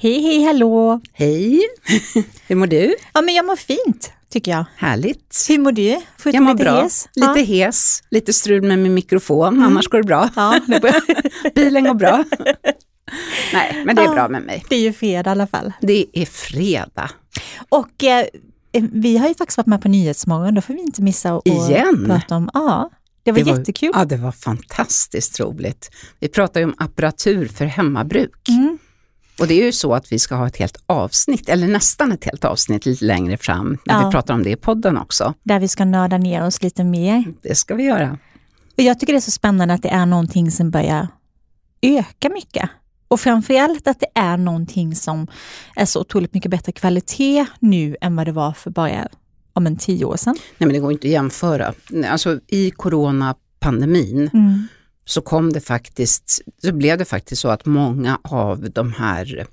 Hej, hej, hallå! Hej! Hur mår du? Ja, men jag mår fint, tycker jag. Härligt. Hur mår du? Förutom jag mår lite bra. Hes? Lite ja. hes, lite strul med min mikrofon, mm. annars går det bra. Ja, Bilen går bra. Nej, men det är ja, bra med mig. Det är ju fredag i alla fall. Det är fredag. Och eh, vi har ju faktiskt varit med på Nyhetsmorgon, då får vi inte missa att Igen? prata om... Ja, det var det jättekul. Var, ja, det var fantastiskt roligt. Vi pratar ju om apparatur för hemmabruk. Mm. Och det är ju så att vi ska ha ett helt avsnitt, eller nästan ett helt avsnitt lite längre fram, när ja. vi pratar om det i podden också. Där vi ska nörda ner oss lite mer. Det ska vi göra. Och jag tycker det är så spännande att det är någonting som börjar öka mycket. Och framförallt att det är någonting som är så otroligt mycket bättre kvalitet nu än vad det var för bara om en tio år sedan. Nej men det går inte att jämföra. Alltså i coronapandemin mm så kom det faktiskt, så blev det faktiskt så att många av de här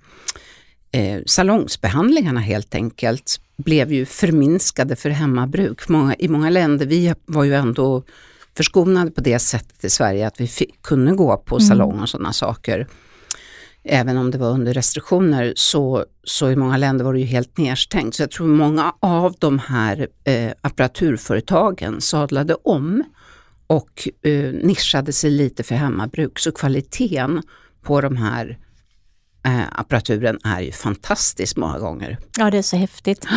eh, salongsbehandlingarna helt enkelt blev ju förminskade för hemmabruk. Många, I många länder, vi var ju ändå förskonade på det sättet i Sverige att vi fick, kunde gå på mm. salong och sådana saker. Även om det var under restriktioner så, så i många länder var det ju helt nedstängt. Så jag tror många av de här eh, apparaturföretagen sadlade om och eh, nischade sig lite för hemmabruk. Så kvaliteten på de här eh, apparaturen är ju fantastisk många gånger. Ja, det är så häftigt.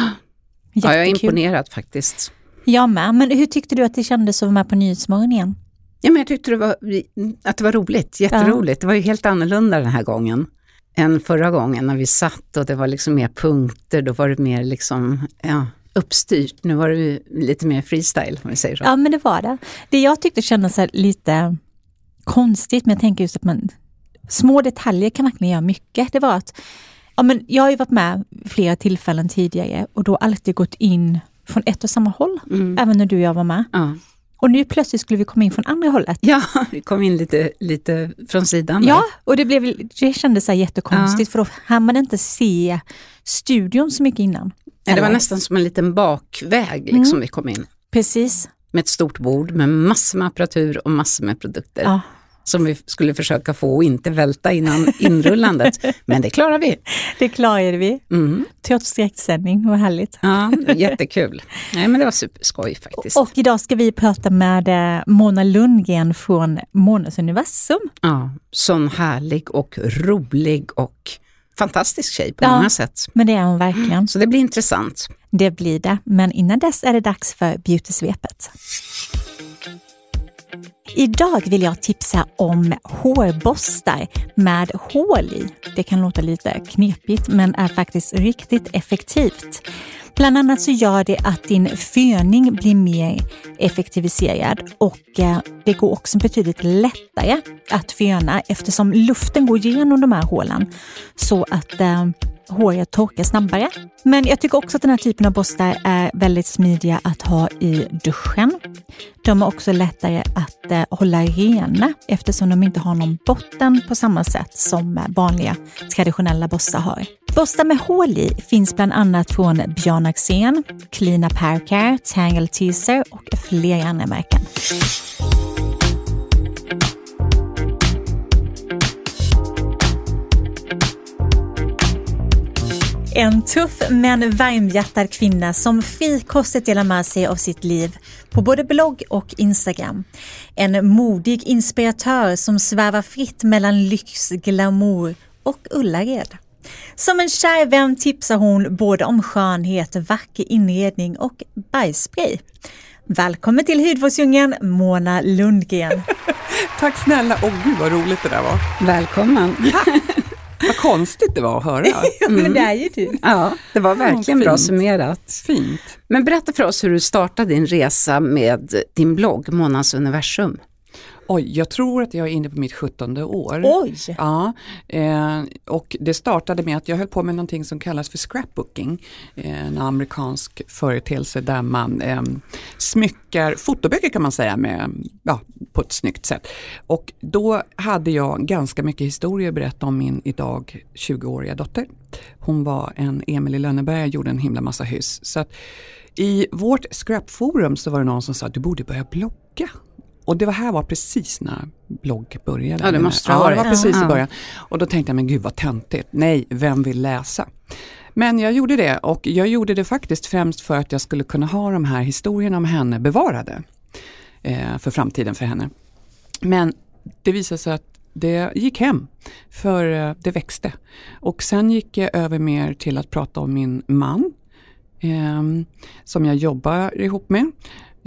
ja, jag är imponerad faktiskt. Jag med, men hur tyckte du att det kändes att vara med på Nyhetsmorgon igen? Ja, men jag tyckte det var, att det var roligt, jätteroligt. Ja. Det var ju helt annorlunda den här gången än förra gången när vi satt och det var liksom mer punkter, då var det mer liksom, ja, uppstyrt. Nu var det lite mer freestyle om vi säger så. Ja men det var det. Det jag tyckte kändes lite konstigt, men jag tänker just att man, små detaljer kan verkligen göra mycket. Det var att, ja men jag har ju varit med flera tillfällen tidigare och då alltid gått in från ett och samma håll, mm. även när du och jag var med. Ja. Och nu plötsligt skulle vi komma in från andra hållet. Ja, vi kom in lite, lite från sidan. Där. Ja, och det, blev, det kändes så jättekonstigt ja. för då hann man inte se studion så mycket innan. Ja, det var nästan som en liten bakväg liksom mm. vi kom in. Precis. Med ett stort bord med massor med apparatur och massor med produkter. Ja. Som vi skulle försöka få och inte välta innan inrullandet. Men det klarar vi. Det klarade vi. Mm. Trots direktsändning, vad härligt. Ja, jättekul. Nej, men det var superskoj faktiskt. Och idag ska vi prata med eh, Mona Lundgren från Månes universum. Ja, sån härlig och rolig och fantastisk tjej på ja, många sätt. men det är hon verkligen. Så det blir intressant. Det blir det, men innan dess är det dags för Beautysvepet. Idag vill jag tipsa om hårborstar med hål i. Det kan låta lite knepigt men är faktiskt riktigt effektivt. Bland annat så gör det att din föning blir mer effektiviserad och eh, det går också betydligt lättare att föna eftersom luften går igenom de här hålen så att eh, håret torkar snabbare. Men jag tycker också att den här typen av borstar är väldigt smidiga att ha i duschen. De är också lättare att eh, hålla rena eftersom de inte har någon botten på samma sätt som eh, vanliga traditionella borstar har. Borstar med hål i finns bland annat från Björn Axén, Clean Up Tangle Teaser och flera andra märken. En tuff men varmhjärtad kvinna som frikostigt delar med sig av sitt liv på både blogg och Instagram. En modig inspiratör som svävar fritt mellan lyx, glamour och Ullared. Som en kär vän tipsar hon både om skönhet, vacker inredning och bajsspray. Välkommen till Hudvårdsdjungeln, Mona Lundgren. Tack snälla, åh oh, gud vad roligt det där var. Välkommen. Vad konstigt det var att höra. Mm. men det är ju du. Ja, det var verkligen ja, bra summerat. Fint. Men berätta för oss hur du startade din resa med din blogg Månans universum. Oj, jag tror att jag är inne på mitt 17 år. Oj! Ja, eh, och det startade med att jag höll på med någonting som kallas för scrapbooking. Eh, en amerikansk företeelse där man eh, smyckar fotoböcker kan man säga med, ja, på ett snyggt sätt. Och då hade jag ganska mycket historier att berätta om min idag 20-åriga dotter. Hon var en Emil i Lönneberga, gjorde en himla massa hyss. Så att i vårt scrapforum så var det någon som sa att du borde börja blogga och det var här var precis när blogg började. Ja, det måste ha varit. Ja, det var precis i början. Och då tänkte jag, men gud vad töntigt. Nej, vem vill läsa? Men jag gjorde det och jag gjorde det faktiskt främst för att jag skulle kunna ha de här historierna om henne bevarade eh, för framtiden för henne. Men det visade sig att det gick hem, för eh, det växte. Och sen gick jag över mer till att prata om min man, eh, som jag jobbar ihop med.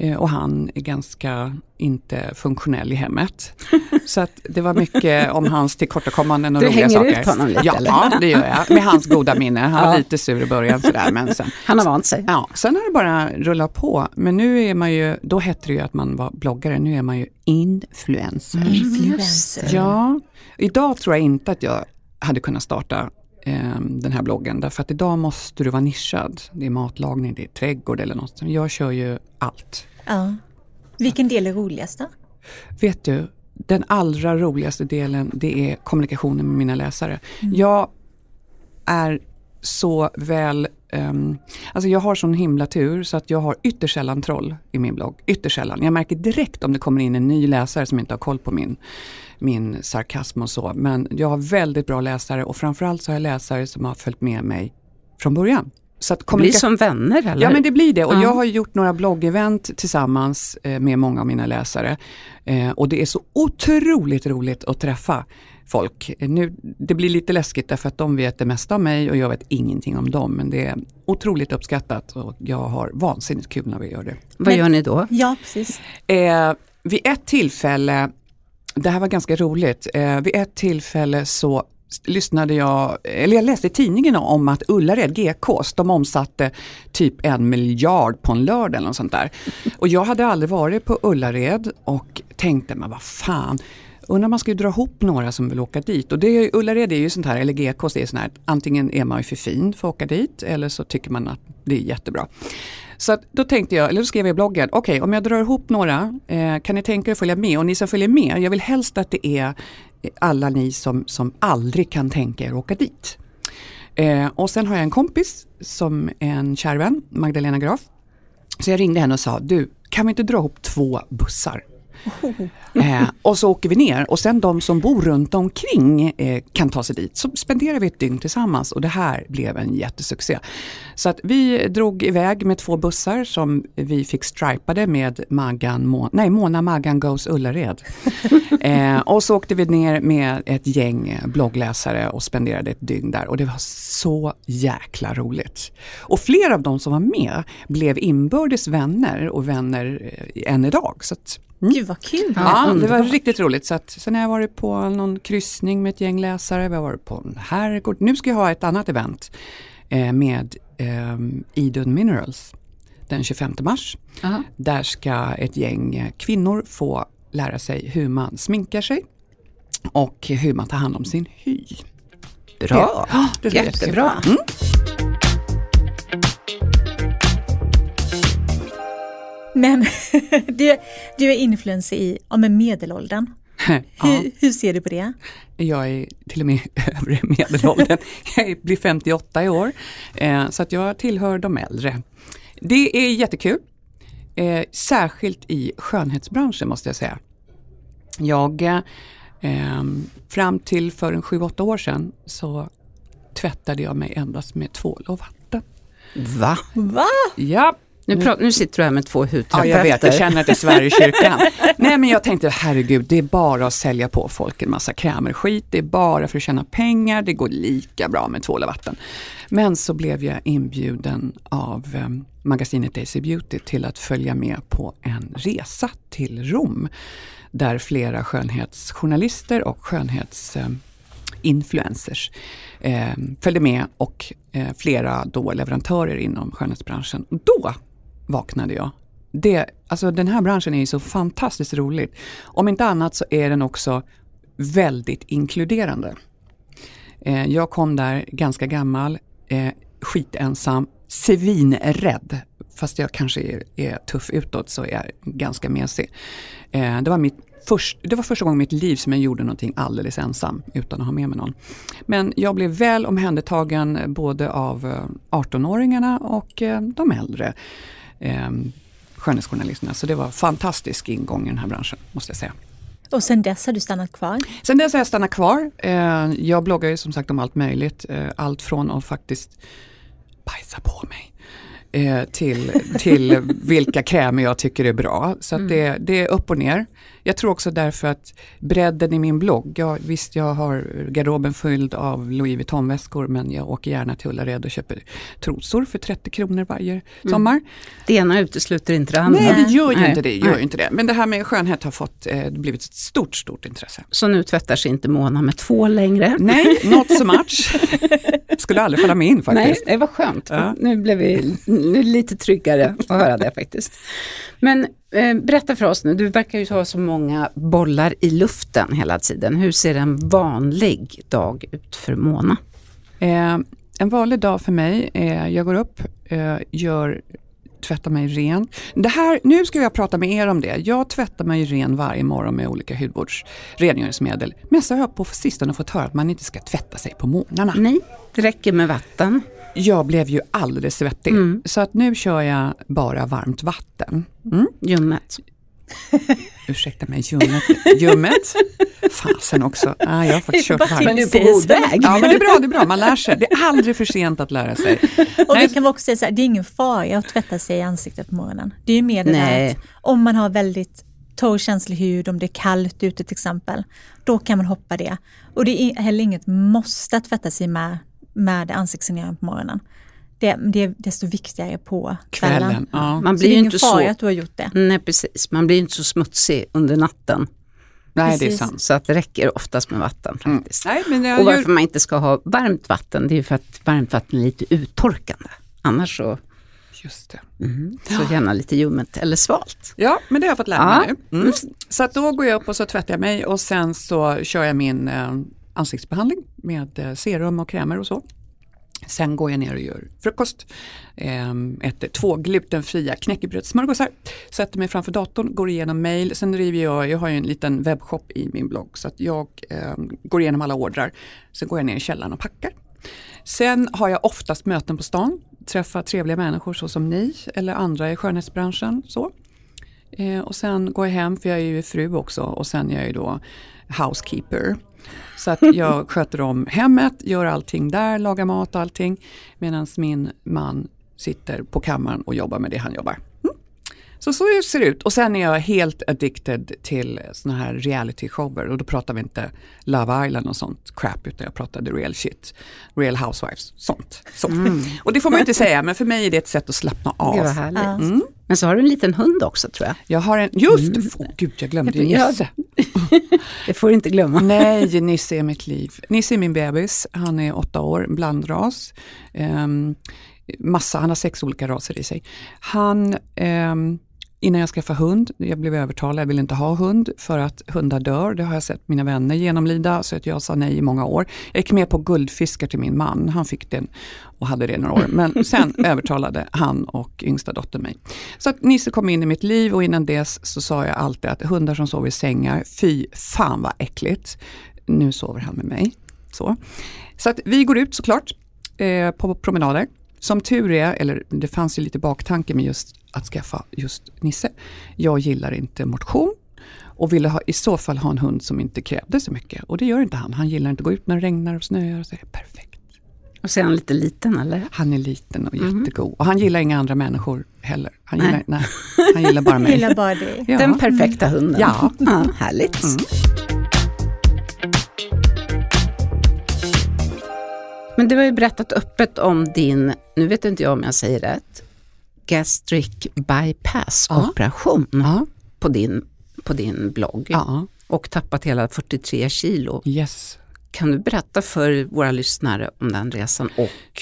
Eh, och han är ganska inte funktionell i hemmet. Så att det var mycket om hans tillkortakommanden och Du roliga hänger saker. ut honom lite, ja, eller? det gör jag. Med hans goda minne. Han var Ja. lite sur i början sådär, men sen Han har vant sig. Ja, sen har det bara rullat på. Men nu är man ju, då hette det ju att man var bloggare, nu är man ju influencer. Influencer. Ja, idag tror jag inte att jag hade kunnat starta eh, den här bloggen. Därför att idag måste du vara nischad. Det är matlagning, det är trädgård eller något. Jag kör ju allt. Ja. Vilken del är roligast då? Vet du, den allra roligaste delen det är kommunikationen med mina läsare. Jag är så väl, ehm, alltså jag har sån himla tur så att jag har ytterst sällan troll i min blogg. Ytterst sällan. Jag märker direkt om det kommer in en ny läsare som inte har koll på min, min sarkasm och så. Men jag har väldigt bra läsare och framförallt så har jag läsare som har följt med mig från början. Så att Det blir som vänner eller? Ja men det blir det och Ja. jag har gjort några bloggevent tillsammans eh, med många av mina läsare. Eh, och det är så otroligt roligt att träffa folk. Eh, Nu, det blir lite läskigt därför att de vet det mesta om mig och jag vet ingenting om dem. Men det är otroligt uppskattat och jag har vansinnigt kul när vi gör det. Vad Men- gör ni då? Ja, precis. Eh, vid ett tillfälle, det här var ganska roligt, eh, vid ett tillfälle så lyssnade jag, eller jag läste i tidningen om att Ullared GKs, de omsatte typ en miljard på en lördag eller något sånt där. Och jag hade aldrig varit på Ullared och tänkte, men vad fan, undrar om man ska ju dra ihop några som vill åka dit. Och det är, ju- Ullared är ju sånt här, eller GKs är sånt här, antingen är man ju för fin för att åka dit eller så tycker man att det är jättebra. Så att då tänkte jag, eller då skrev jag i bloggen, okej om jag drar ihop några, eh, kan ni tänka er att följa med? Och ni som följer med, jag vill helst att det är alla ni som, som aldrig kan tänka er att åka dit. Eh, och sen har jag en kompis som är en kär vän, Magdalena Graf. Så jag ringde henne och sa, du kan vi inte dra ihop två bussar? Eh, och så åker vi ner och sen de som bor runt omkring eh, kan ta sig dit. Så spenderar vi ett dygn tillsammans och det här blev en jättesuccé. Så att vi drog iväg med två bussar som vi fick stripade med Maggan, Mo- nej, Mona Maggan Goes Ullared. eh, och så åkte vi ner med ett gäng bloggläsare och spenderade ett dygn där och det var så jäkla roligt. Och flera av de som var med blev inbördes vänner och vänner eh, än idag. Så att, mm. Gud vad kul. Ja, det var riktigt roligt. Så att, sen har jag varit på någon kryssning med ett gäng läsare, vi har varit på en herrgård. Nu ska jag ha ett annat event eh, med eh, Idun Minerals den 25 mars. Aha. Där ska ett gäng eh, kvinnor få lära sig hur man sminkar sig och hur man tar hand om sin hy. Bra, Ja, det jättebra. Mm. Men du, du är influencer i ja, men medelåldern. Ja. Hur, hur ser du på det? Jag är till och med övre medelåldern. Jag blir 58 i år. Eh, så att jag tillhör de äldre. Det är jättekul. Eh, särskilt i skönhetsbranschen måste jag säga. Jag, eh, ehm, fram till för en 7-8 år sedan så tvättade jag mig endast med tvål och vatten. Va? Va? Ja, Nu, pra- nu sitter du här med två Ja, hudterapeuter. jag vet, jag känner att det svär i kyrkan. Nej, men jag tänkte, herregud, det är bara att sälja på folk en massa krämer skit. Det är bara för att tjäna pengar, det går lika bra med tvål och vatten. Men så blev jag inbjuden av eh, magasinet Daisy Beauty till att följa med på en resa till Rom. Där flera skönhetsjournalister och skönhetsinfluencers eh, följde med och eh, flera då leverantörer inom skönhetsbranschen. Då vaknade jag. Det, alltså den här branschen är ju så fantastiskt rolig. Om inte annat så är den också väldigt inkluderande. Eh, jag kom där ganska gammal, eh, skitensam, svinrädd. Fast jag kanske är, är tuff utåt så är jag ganska mesig. Eh, det, var mitt först, det var första gången i mitt liv som jag gjorde någonting alldeles ensam utan att ha med mig någon. Men jag blev väl omhändertagen både av eh, 18-åringarna och eh, de äldre. Eh, skönhetsjournalisterna. Så det var fantastisk ingång i den här branschen, måste jag säga. Och sen dess har du stannat kvar? Sen dess har jag stannat kvar. Eh, jag bloggar ju som sagt om allt möjligt. Eh, allt från att faktiskt bajsa på mig till, till vilka krämer jag tycker är bra. Så mm. det, det är upp och ner. Jag tror också därför att bredden i min blogg, ja, visst jag har garderoben fylld av Louis Vuitton-väskor men jag åker gärna till Ullared och köper trosor för 30 kronor varje mm. sommar. Det ena utesluter inte det andra. Nej det gör ju inte det. Gör inte det. Men det här med skönhet har fått, eh, blivit ett stort, stort intresse. Så nu tvättar sig inte Mona med två längre? Nej, not so much. Skulle aldrig falla mig in faktiskt. Nej, det var skönt. Ja. Nu blev vi lite tryggare att höra det faktiskt. Men eh, berätta för oss nu, du verkar ju ha så många bollar i luften hela tiden. Hur ser en vanlig dag ut för Mona? Eh, en vanlig dag för mig är, jag går upp, eh, gör tvättar mig ren. Det här, nu ska jag prata med er om det. Jag tvättar mig ren varje morgon med olika hudvårdsrengöringsmedel. Men så har jag på sistone fått höra att man inte ska tvätta sig på morgnarna. Nej, det räcker med vatten. Jag blev ju alldeles svettig. Mm. Så att nu kör jag bara varmt vatten. Mm. Ljummet. Ursäkta mig, ljummet. ljummet. Fasen också. Ah, jag har faktiskt kört varmt. Men du är på god väg. Ja, men det är bra, det är bra. Man lär sig. Det är aldrig för sent att lära sig. Och vi kan också säga så här, det är ingen fara att tvätta sig i ansiktet på morgonen. Det är ju mer det Nej. där att om man har väldigt torr känslig hud, om det är kallt ute till exempel, då kan man hoppa det. Och det är heller inget måste att tvätta sig med med ansiktssanering på morgonen. Det, det, är desto viktigare på kvällen. kvällen ja. Man blir så det är ingen fara att du har gjort det. Nej precis, man blir inte så smutsig under natten. Nej, det är sant. Så att det räcker oftast med vatten mm. faktiskt. Mm. Nej, men och varför gör... man inte ska ha varmt vatten, det är för att varmt vatten är lite uttorkande. Annars så Just det. Mm. Så gärna lite ljummet eller svalt. Ja, men det har jag fått lära mig nu. Mm. Så att då går jag upp och så tvättar jag mig och sen så kör jag min eh, ansiktsbehandling med eh, serum och krämer och så. Sen går jag ner och gör frukost, eh, äter två glutenfria knäckebrödssmörgåsar, sätter mig framför datorn, går igenom mail, sen driver jag, jag har ju en liten webbshop i min blogg så att jag eh, går igenom alla ordrar. Sen går jag ner i källaren och packar. Sen har jag oftast möten på stan, träffar trevliga människor så som ni eller andra i skönhetsbranschen. Så. Eh, och sen går jag hem, för jag är ju fru också, och sen är jag ju då housekeeper. Så att jag sköter om hemmet, gör allting där, lagar mat och allting. Medan min man sitter på kammaren och jobbar med det han jobbar. Så så ser det ut. Och sen är jag helt addicted till såna här reality shower och då pratar vi inte Love Island och sånt crap utan jag pratar the real shit. Real Housewives, sånt. sånt. Mm. Och det får man inte säga men för mig är det ett sätt att slappna av. Det var härligt. Mm. Men så har du en liten hund också tror jag. Jag har en, just mm. oh, gud jag glömde ju Nisse. det får du inte glömma. Nej, Nisse är mitt liv. Nisse är min bebis, han är åtta år, blandras. Um, massa, han har sex olika raser i sig. Han um, innan jag skaffade hund, jag blev övertalad, jag vill inte ha hund för att hundar dör. Det har jag sett mina vänner genomlida så att jag sa nej i många år. Jag gick med på guldfiskar till min man, han fick den och hade det några år. Men sen övertalade han och yngsta dottern mig. Så att Nisse kom in i mitt liv och innan dess så sa jag alltid att hundar som sover i sängar, fy fan vad äckligt. Nu sover han med mig. Så, så att vi går ut såklart eh, på promenader. Som tur är, eller det fanns ju lite baktanke med just att skaffa just Nisse. Jag gillar inte motion och ville ha, i så fall ha en hund som inte krävde så mycket. Och det gör inte han. Han gillar inte att gå ut när det regnar och snöar. Och så är det perfekt. Och så är han lite liten eller? Han är liten och mm. jättegod. Och han gillar inga andra människor heller. Han, nej. Gillar, nej, han gillar bara mig. gillar bara dig. Ja. Den perfekta hunden. Ja. ja härligt. Mm. Men du har ju berättat öppet om din, nu vet inte jag om jag säger rätt, gastric bypass operation ja. På, din, på din blogg. Ja. Och tappat hela 43 kilo. Yes. Kan du berätta för våra lyssnare om den resan och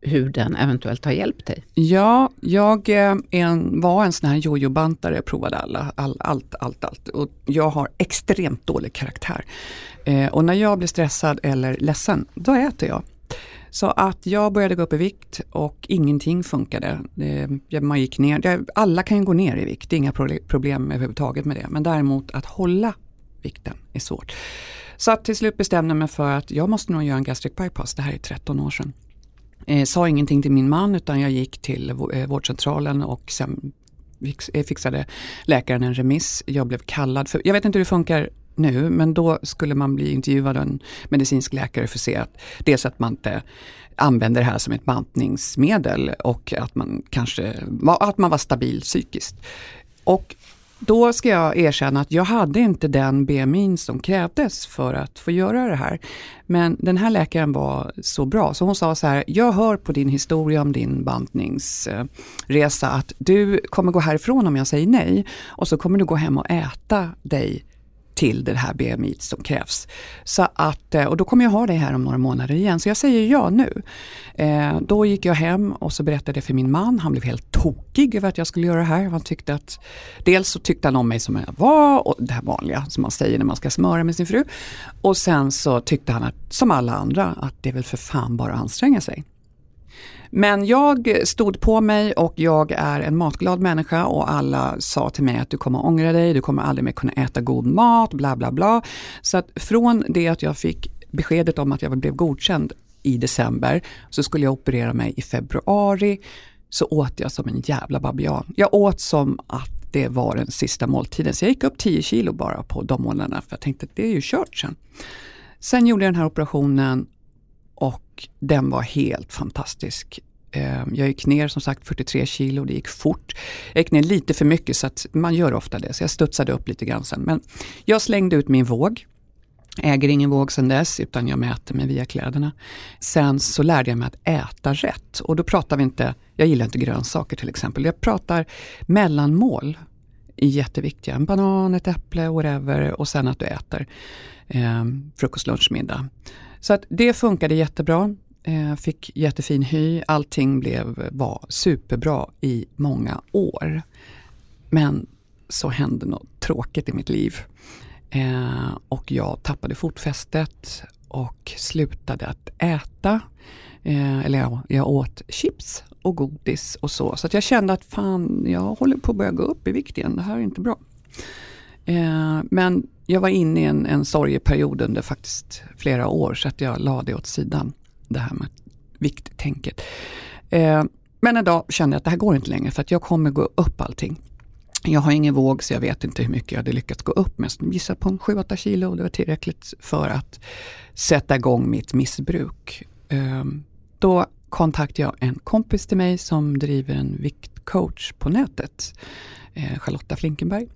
hur den eventuellt har hjälpt dig? Ja, jag eh, en, var en sån här jojobantare, provade alla, all, allt, allt, allt. Och jag har extremt dålig karaktär. Eh, och när jag blir stressad eller ledsen, då äter jag. Så att jag började gå upp i vikt och ingenting funkade. Eh, man gick ner, alla kan ju gå ner i vikt, det är inga problem överhuvudtaget med det. Men däremot att hålla vikten är svårt. Så att till slut bestämde jag mig för att jag måste nog göra en gastric bypass, det här är 13 år sedan. Eh, sa ingenting till min man utan jag gick till eh, vårdcentralen och sen eh, fixade läkaren en remiss. Jag blev kallad, för, jag vet inte hur det funkar nu, men då skulle man bli intervjuad av en medicinsk läkare för att se att dels att man inte använder det här som ett bantningsmedel och att man kanske att man var stabil psykiskt. Och då ska jag erkänna att jag hade inte den BMI som krävdes för att få göra det här. Men den här läkaren var så bra så hon sa så här, jag hör på din historia om din bantningsresa att du kommer gå härifrån om jag säger nej och så kommer du gå hem och äta dig till det här BMI som krävs. Så att, eh, och då kommer jag ha det här om några månader igen, så jag säger ja nu. Eh, då gick jag hem och så berättade jag för min man, han blev helt tokig över att jag skulle göra det här. Han tyckte att, dels så tyckte han om mig som jag var, och det här vanliga som man säger när man ska smöra med sin fru. Och sen så tyckte han, att, som alla andra, att det är väl för fan bara att anstränga sig. Men jag stod på mig och jag är en matglad människa och alla sa till mig att du kommer ångra dig, du kommer aldrig mer kunna äta god mat, bla bla bla. Så att från det att jag fick beskedet om att jag blev godkänd i december så skulle jag operera mig i februari. Så åt jag som en jävla babian. Jag åt som att det var den sista måltiden. Så jag gick upp 10 kilo bara på de månaderna för jag tänkte att det är ju kört sen. Sen gjorde jag den här operationen och den var helt fantastisk. Ehm, jag gick ner som sagt 43 kilo, det gick fort. Jag gick ner lite för mycket så att man gör ofta det, så jag studsade upp lite grann sen. Men jag slängde ut min våg. Äger ingen våg sen dess utan jag mäter mig via kläderna. Sen så lärde jag mig att äta rätt och då pratar vi inte, jag gillar inte grönsaker till exempel, jag pratar mellanmål är jätteviktiga. En banan, ett äpple, whatever och sen att du äter eh, frukost, lunch, middag. Så att det funkade jättebra. Eh, fick jättefin hy, allting blev, var superbra i många år. Men så hände något tråkigt i mitt liv. Eh, och jag tappade fotfästet och slutade att äta. Eh, eller ja, jag åt chips och godis och så. Så att jag kände att fan, jag håller på att börja gå upp i vikt igen, det här är inte bra. Eh, men jag var inne i en, en sorgeperiod under faktiskt flera år så att jag la det åt sidan. Det här med vikttänket. Eh, men en dag kände jag att det här går inte längre för att jag kommer gå upp allting. Jag har ingen våg så jag vet inte hur mycket jag hade lyckats gå upp med. Gissar på 7-8 kilo. och Det var tillräckligt för att sätta igång mitt missbruk. Eh, då kontaktade jag en kompis till mig som driver en viktcoach på nätet. Eh, Charlotta Flinkenberg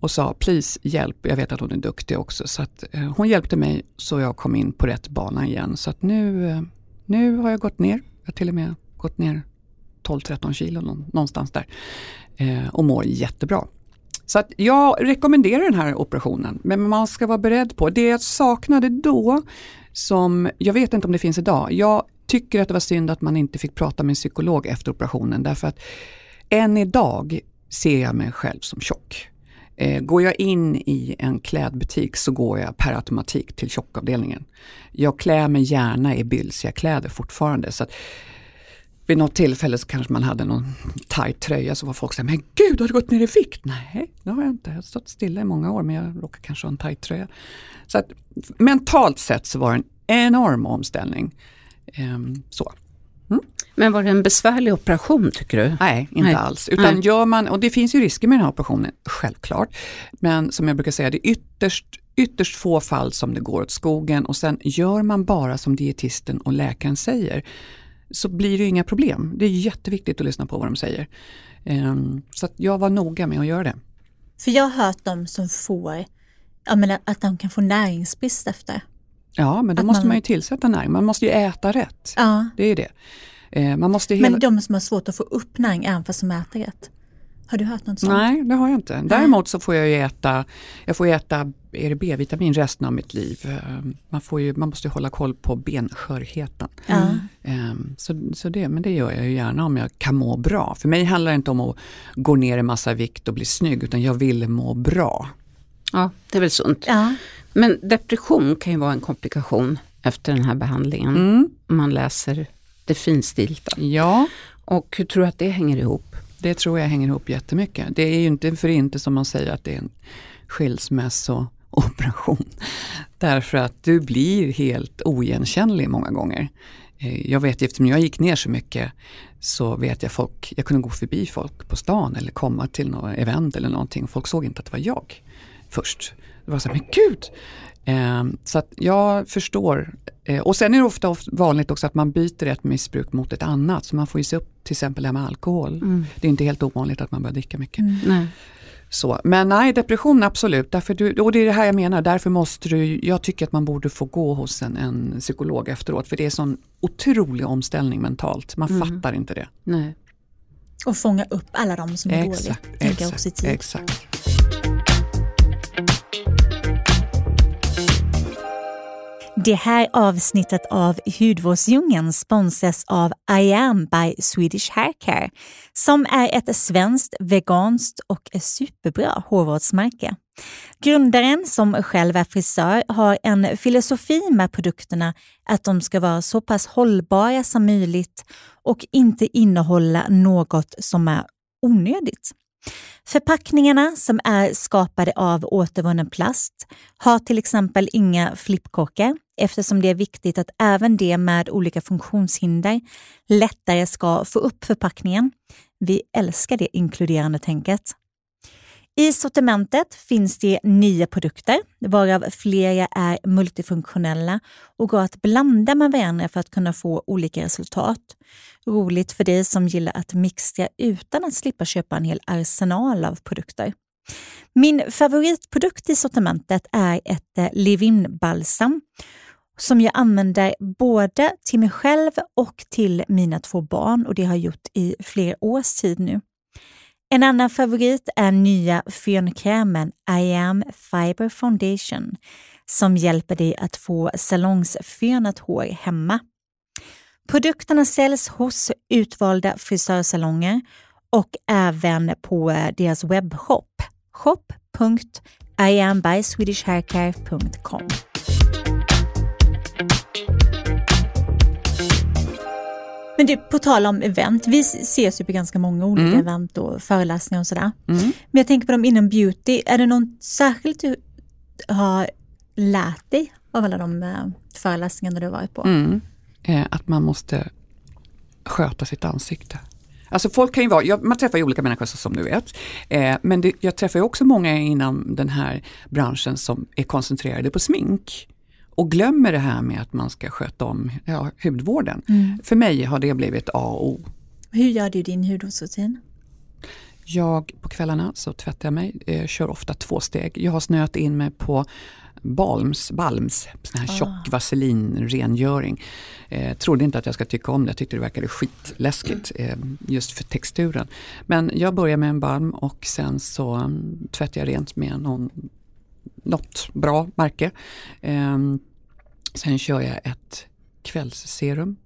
och sa please hjälp, jag vet att hon är duktig också. Så att, eh, hon hjälpte mig så jag kom in på rätt bana igen. Så att nu, eh, nu har jag gått ner, jag har till och med gått ner 12-13 kilo någonstans där. Eh, och mår jättebra. Så att jag rekommenderar den här operationen, men man ska vara beredd på, det jag saknade då, som jag vet inte om det finns idag, jag tycker att det var synd att man inte fick prata med en psykolog efter operationen därför att än idag ser jag mig själv som tjock. Eh, går jag in i en klädbutik så går jag per automatik till tjockavdelningen. Jag klär mig gärna i bylsiga kläder fortfarande. Så att vid något tillfälle så kanske man hade någon tight tröja så var folk såhär, men gud har du gått ner i vikt? Nej, det har jag inte. Jag har stått stilla i många år men jag råkar kanske ha en tight tröja. Så att mentalt sett så var det en enorm omställning. Ehm, så. Mm. Men var det en besvärlig operation tycker du? Nej, inte Nej. alls. Utan Nej. gör man, och det finns ju risker med den här operationen, självklart. Men som jag brukar säga, det är ytterst, ytterst få fall som det går åt skogen och sen gör man bara som dietisten och läkaren säger så blir det inga problem. Det är jätteviktigt att lyssna på vad de säger. Um, så att jag var noga med att göra det. För jag har hört de som får, jag menar, att de kan få näringsbrist efter. Ja, men då måste man... man ju tillsätta näring. Man måste ju äta rätt. Ja. Det är det. Eh, man måste hela... Men de som har svårt att få upp näring även fast de äter rätt? Har du hört något sånt? Nej, det har jag inte. Däremot så får jag ju äta, jag får äta är det B-vitamin resten av mitt liv. Eh, man, får ju, man måste hålla koll på benskörheten. Mm. Så, så det, men det gör jag ju gärna om jag kan må bra. För mig handlar det inte om att gå ner en massa vikt och bli snygg utan jag vill må bra. Ja, det är väl sunt. Ja. Men depression kan ju vara en komplikation efter den här behandlingen. Mm. Man läser det finstilta. Ja. Och hur tror du att det hänger ihop? Det tror jag hänger ihop jättemycket. Det är ju inte för inte som man säger att det är en skilsmässooperation. Därför att du blir helt oigenkännlig många gånger. eh, jag vet eftersom jag gick ner så mycket så vet jag folk, jag kunde gå förbi folk på stan eller komma till något event eller någonting. Folk såg inte att det var jag först. Det var så här, men gud! Eh, så att jag förstår. Eh, och sen är det ofta vanligt också att man byter ett missbruk mot ett annat. Så man får ju se upp till exempel det här med alkohol. Mm. Det är inte helt ovanligt att man börjar dricka mycket. Mm. Så, men nej, depression absolut. Därför du, och det är det här jag menar, därför måste du, jag tycker att man borde få gå hos en, en psykolog efteråt. För det är sån otrolig omställning mentalt, man mm. fattar inte det. Nej. Och fånga upp alla de som är dåliga. Också i tid. Exakt. Det här avsnittet av Hudvårdsdjungeln sponsras av I am by Swedish Haircare som är ett svenskt, veganskt och superbra hårvårdsmärke. Grundaren, som själv är frisör, har en filosofi med produkterna att de ska vara så pass hållbara som möjligt och inte innehålla något som är onödigt. Förpackningarna som är skapade av återvunnen plast har till exempel inga flippkorkar eftersom det är viktigt att även de med olika funktionshinder lättare ska få upp förpackningen. Vi älskar det inkluderande tänket. I sortimentet finns det nio produkter, varav flera är multifunktionella och går att blanda med varandra för att kunna få olika resultat. Roligt för dig som gillar att mixtra utan att slippa köpa en hel arsenal av produkter. Min favoritprodukt i sortimentet är ett eh, Livin balsam som jag använder både till mig själv och till mina två barn och det har jag gjort i flera års tid nu. En annan favorit är nya fönkrämen I am Fiber Foundation som hjälper dig att få salongsfönat hår hemma. Produkterna säljs hos utvalda frisörsalonger och även på eh, deras webbshop shop.iambyswedishhaircare.com. Men du, på tal om event, vi ses ju på ganska många olika mm. event och föreläsningar och sådär. Mm. Men jag tänker på dem inom beauty, är det något särskilt du har lärt dig av alla de eh, föreläsningarna du har varit på? Mm. Eh, att man måste sköta sitt ansikte. Alltså folk kan ju vara, jag, man träffar ju olika människor som du vet. Eh, men det, jag träffar ju också många inom den här branschen som är koncentrerade på smink och glömmer det här med att man ska sköta om ja, hudvården. Mm. För mig har det blivit A och O. Hur gör du din hudvårdsrutin? Jag, på kvällarna så tvättar jag mig, eh, kör ofta två steg. Jag har snöat in mig på Balms, Balms sån här ah. tjock vaselinrengöring. Eh, trodde inte att jag ska tycka om det, jag tyckte det verkade skitläskigt eh, just för texturen. Men jag börjar med en balm och sen så um, tvättar jag rent med någon, något bra märke. Eh, Sen kör jag ett kvällsserum.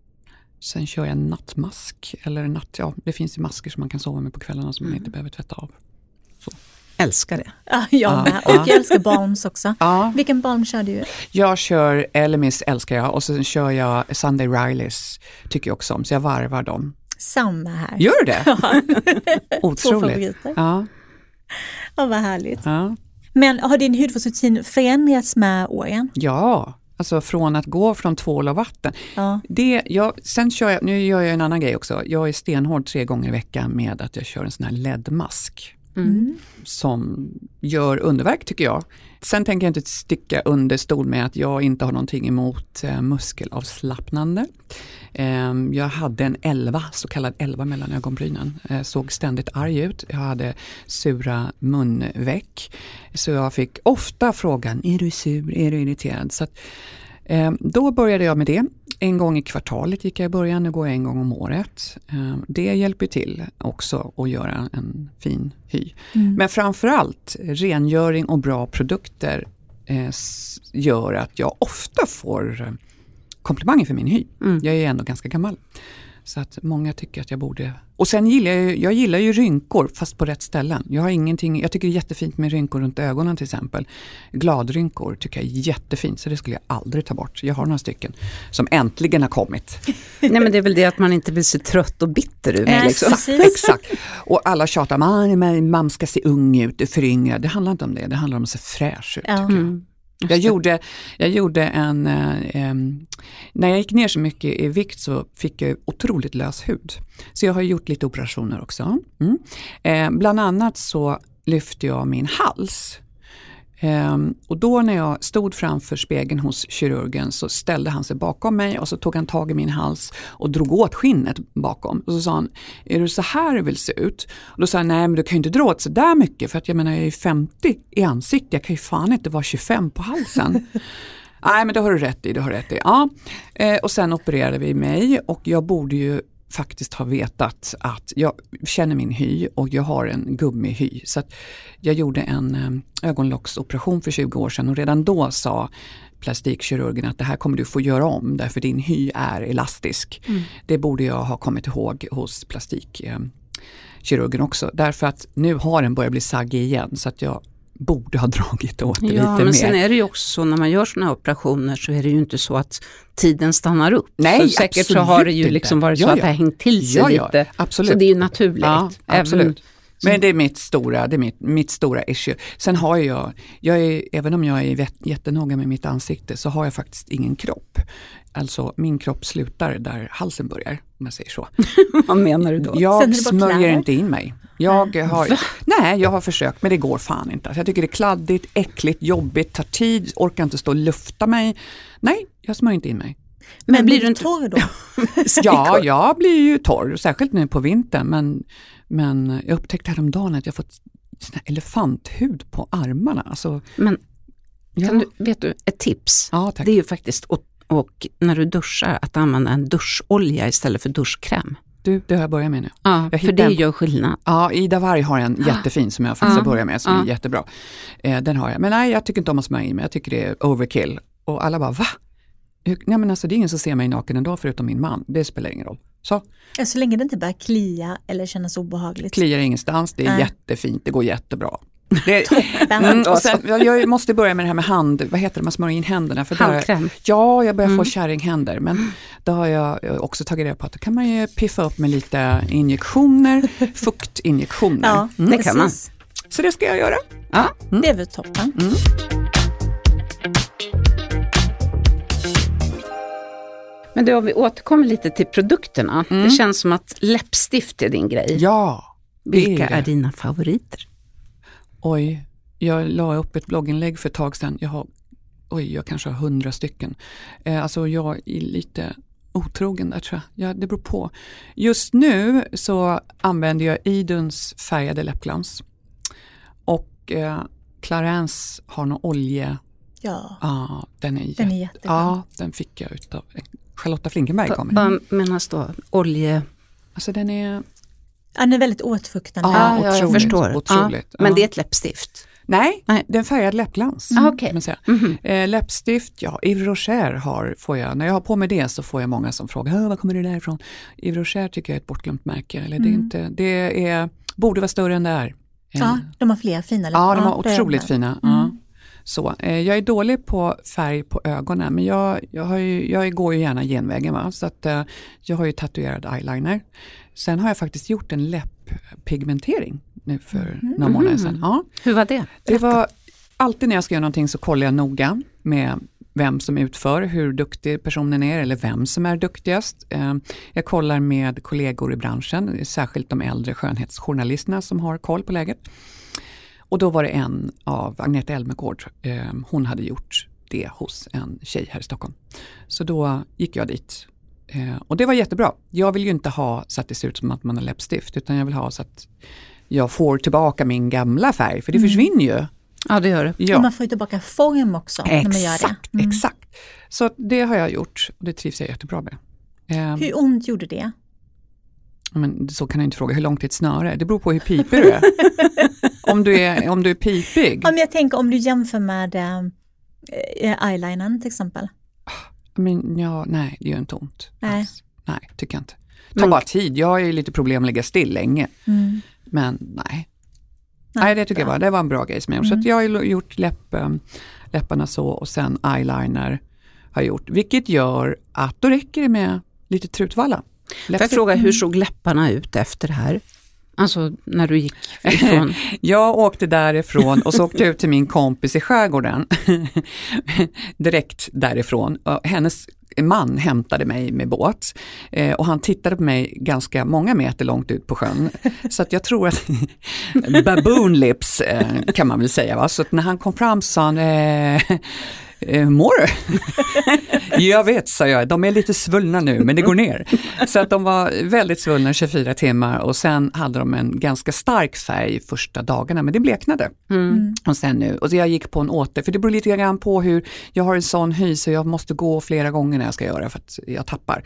Sen kör jag en nattmask. Eller natt, ja, det finns ju masker som man kan sova med på kvällarna som mm. man inte behöver tvätta av. Så. Älskar det. Ja, jag med. Och jag älskar balms också. Ja. Vilken balm kör du? Jag kör Elemis älskar jag och sen kör jag Sunday Rileys tycker jag också om. Så jag varvar dem. Samma här. Gör du det? Ja. Otroligt. Två favoriter. Ja. ja, vad härligt. Ja. Men har din hudvårdsrutin förändrats med åren? Ja, Alltså från att gå från tvål och vatten. Ja. Det, jag, sen kör jag, nu gör jag en annan grej också. Jag är stenhård tre gånger i veckan med att jag kör en sån här LED-mask. Mm. Som gör underverk tycker jag. Sen tänker jag inte sticka under stol med att jag inte har någonting emot eh, muskelavslappnande. Eh, jag hade en 11, så kallad 11 mellan ögonbrynen. Eh, såg ständigt arg ut. Jag hade sura munveck. Så jag fick ofta frågan, är du sur, är du irriterad? Så att, eh, då började jag med det. En gång i kvartalet gick jag i början, nu går jag en gång om året. Eh, det hjälper till också att göra en fin hy. Mm. Men framförallt rengöring och bra produkter eh, gör att jag ofta får eh, komplimanger för min hy. Mm. Jag är ändå ganska gammal. Så att många tycker att jag borde... Och sen gillar jag, jag gillar ju rynkor fast på rätt ställen. Jag har ingenting, jag tycker det är jättefint med rynkor runt ögonen till exempel. Gladrynkor tycker jag är jättefint så det skulle jag aldrig ta bort. Jag har några stycken som äntligen har kommit. Nej men det är väl det att man inte blir så trött och bitter ut. Äh, liksom. Exakt. Och alla tjatar, man, man ska se ung ut, föryngra. Det handlar inte om det, det handlar om att se fräsch ut. Mm. Jag gjorde, jag gjorde en, eh, när jag gick ner så mycket i vikt så fick jag otroligt lös hud. Så jag har gjort lite operationer också. Mm. Eh, bland annat så lyfte jag min hals. Ehm, och då när jag stod framför spegeln hos kirurgen så ställde han sig bakom mig och så tog han tag i min hals och drog åt skinnet bakom. Och så sa han, är det så här du vill se ut? Och då sa jag, nej men du kan ju inte dra åt så där mycket för att jag menar jag är 50 i ansiktet, jag kan ju fan inte vara 25 på halsen. nej men det har du rätt i, det har du rätt i. Ja. Eh, och sen opererade vi mig och jag borde ju faktiskt har vetat att jag känner min hy och jag har en gummihy. Så jag gjorde en eh, ögonlocksoperation för 20 år sedan och redan då sa plastikkirurgen att det här kommer du få göra om därför din hy är elastisk. Mm. Det borde jag ha kommit ihåg hos plastikkirurgen också. Därför att nu har den börjat bli saggig igen så att jag borde ha dragit åt det ja, lite men mer. Sen är det ju också så när man gör sådana här operationer så är det ju inte så att tiden stannar upp. Nej, så säkert så har det ju liksom varit så ja, ja. att det har hängt till sig ja, lite. Absolut. Så det är ju naturligt. Ja, absolut. Men det är mitt stora, det är mitt, mitt stora issue. Sen har jag, jag är, även om jag är jättenoga med mitt ansikte så har jag faktiskt ingen kropp. Alltså min kropp slutar där halsen börjar, om jag säger så. Vad menar du då? Jag smörjer inte in mig. Jag har, nej, jag har försökt men det går fan inte. Alltså, jag tycker det är kladdigt, äckligt, jobbigt, tar tid, orkar inte stå och lufta mig. Nej, jag smörjer inte in mig. Men, men blir du inte torr då? ja, jag blir ju torr, särskilt nu på vintern. Men, men jag upptäckte häromdagen att jag fått elefanthud på armarna. Alltså, men ja. du, vet du, ett tips, ja, det är ju faktiskt att och när du duschar att använda en duscholja istället för duschkräm. Du, det har jag börjat med nu. Ja, för det en... gör skillnad. Ja, Ida Warg har en jättefin som jag faktiskt ja. har börjat med som ja. är jättebra. Eh, den har jag. Men nej, jag tycker inte om att smörja in mig. Jag tycker det är overkill. Och alla bara, va? Nej men alltså det är ingen som ser mig naken en dag förutom min man. Det spelar ingen roll. Så. Ja, så länge det inte börjar klia eller kännas obehagligt. Kliar ingenstans, det är nej. jättefint, det går jättebra. Det, mm, och sen, jag måste börja med det här med hand, vad heter det, man smörjer in händerna. För Handkräm? Ja, jag börjar mm. få kärringhänder. Men då har jag också tagit reda på att då kan man ju piffa upp med lite injektioner, fuktinjektioner. Ja, mm. det kan man. Så det ska jag göra. Ja, mm. det är väl toppen. Men då, om vi återkommer lite till produkterna. Det mm. känns som att läppstift är din grej. Ja. Vilka är, är dina favoriter? Oj, jag la upp ett blogginlägg för ett tag sedan. Jag har, oj, jag kanske har hundra stycken. Eh, alltså jag är lite otrogen där tror jag. Ja, det beror på. Just nu så använder jag Iduns färgade läppglans. Och eh, Clarence har någon olje. Ja, ah, den är, den är jättebra. Ja, den fick jag utav Charlotta Flinkenberg. Vad menas då? Olje? Alltså den är Ja, den är väldigt åtfuktande. Ja, ja jag förstår. Otroligt. Ja, men det är ett läppstift? Nej, Nej. det är en färgad läppglans. Mm. Ah, okay. Mm -hmm. eh, läppstift, ja, Yves Rocher har, får jag, när jag har på mig det så får jag många som frågar, var kommer det där ifrån? Yves Rocher tycker jag är ett bortglömt märke, eller mm. det, är mm. inte, det är, borde vara större än det är. Ja, de har fler fina läppar. Ja, de har otroligt fina. Mm. Ja. Så, eh, jag är dålig på färg på ögonen men jag, jag, har ju, jag går ju gärna genvägen. Va? Så att, eh, jag har ju tatuerad eyeliner. Sen har jag faktiskt gjort en läpppigmentering nu för mm. några månader sedan. Ja. Hur var det? Det var alltid när jag ska göra någonting så kollar jag noga med vem som utför, hur duktig personen är eller vem som är duktigast. Eh, jag kollar med kollegor i branschen, särskilt de äldre skönhetsjournalisterna som har koll på läget. Och då var det en av Agneta Elmegård, eh, hon hade gjort det hos en tjej här i Stockholm. Så då gick jag dit. Eh, och det var jättebra. Jag vill ju inte ha så att det ser ut som att man har läppstift utan jag vill ha så att jag får tillbaka min gamla färg för det mm. försvinner ju. Ja det gör det. Ja. Och man får ju tillbaka form också. Exakt, när man gör det. Mm. exakt. Så det har jag gjort och det trivs jag jättebra med. Eh, Hur ont gjorde det? Men så kan jag inte fråga, hur långt är ett snöre? Det beror på hur pipig du är. om, du är om du är pipig. Ja, men jag tänker om du jämför med äh, eyelinern till exempel. Men ja, nej, det gör inte ont. Nej, alltså, nej tycker jag inte. Det tar men, bara tid. Jag har ju lite problem att ligga still länge. Mm. Men nej. nej. Nej, det tycker jag var, det var en bra grej som jag gjort. Mm. Så jag har gjort läpp, eh, läpparna så och sen eyeliner har jag gjort. Vilket gör att då räcker det med lite trutvalla. Får jag fråga, hur såg läpparna ut efter det här? Alltså när du gick ifrån? jag åkte därifrån och så åkte jag ut till min kompis i skärgården. Direkt därifrån. Hennes man hämtade mig med båt eh, och han tittade på mig ganska många meter långt ut på sjön. Så att jag tror att baboon lips eh, kan man väl säga. Va? Så när han kom fram så sa han eh, eh, mår du? jag vet, sa jag, de är lite svullna nu men det går ner. Så att de var väldigt svullna 24 timmar och sen hade de en ganska stark färg första dagarna men det bleknade. Mm. Och sen nu, och så jag gick på en åter, för det beror lite grann på hur, jag har en sån hy så jag måste gå flera gånger när jag ska göra för att jag tappar.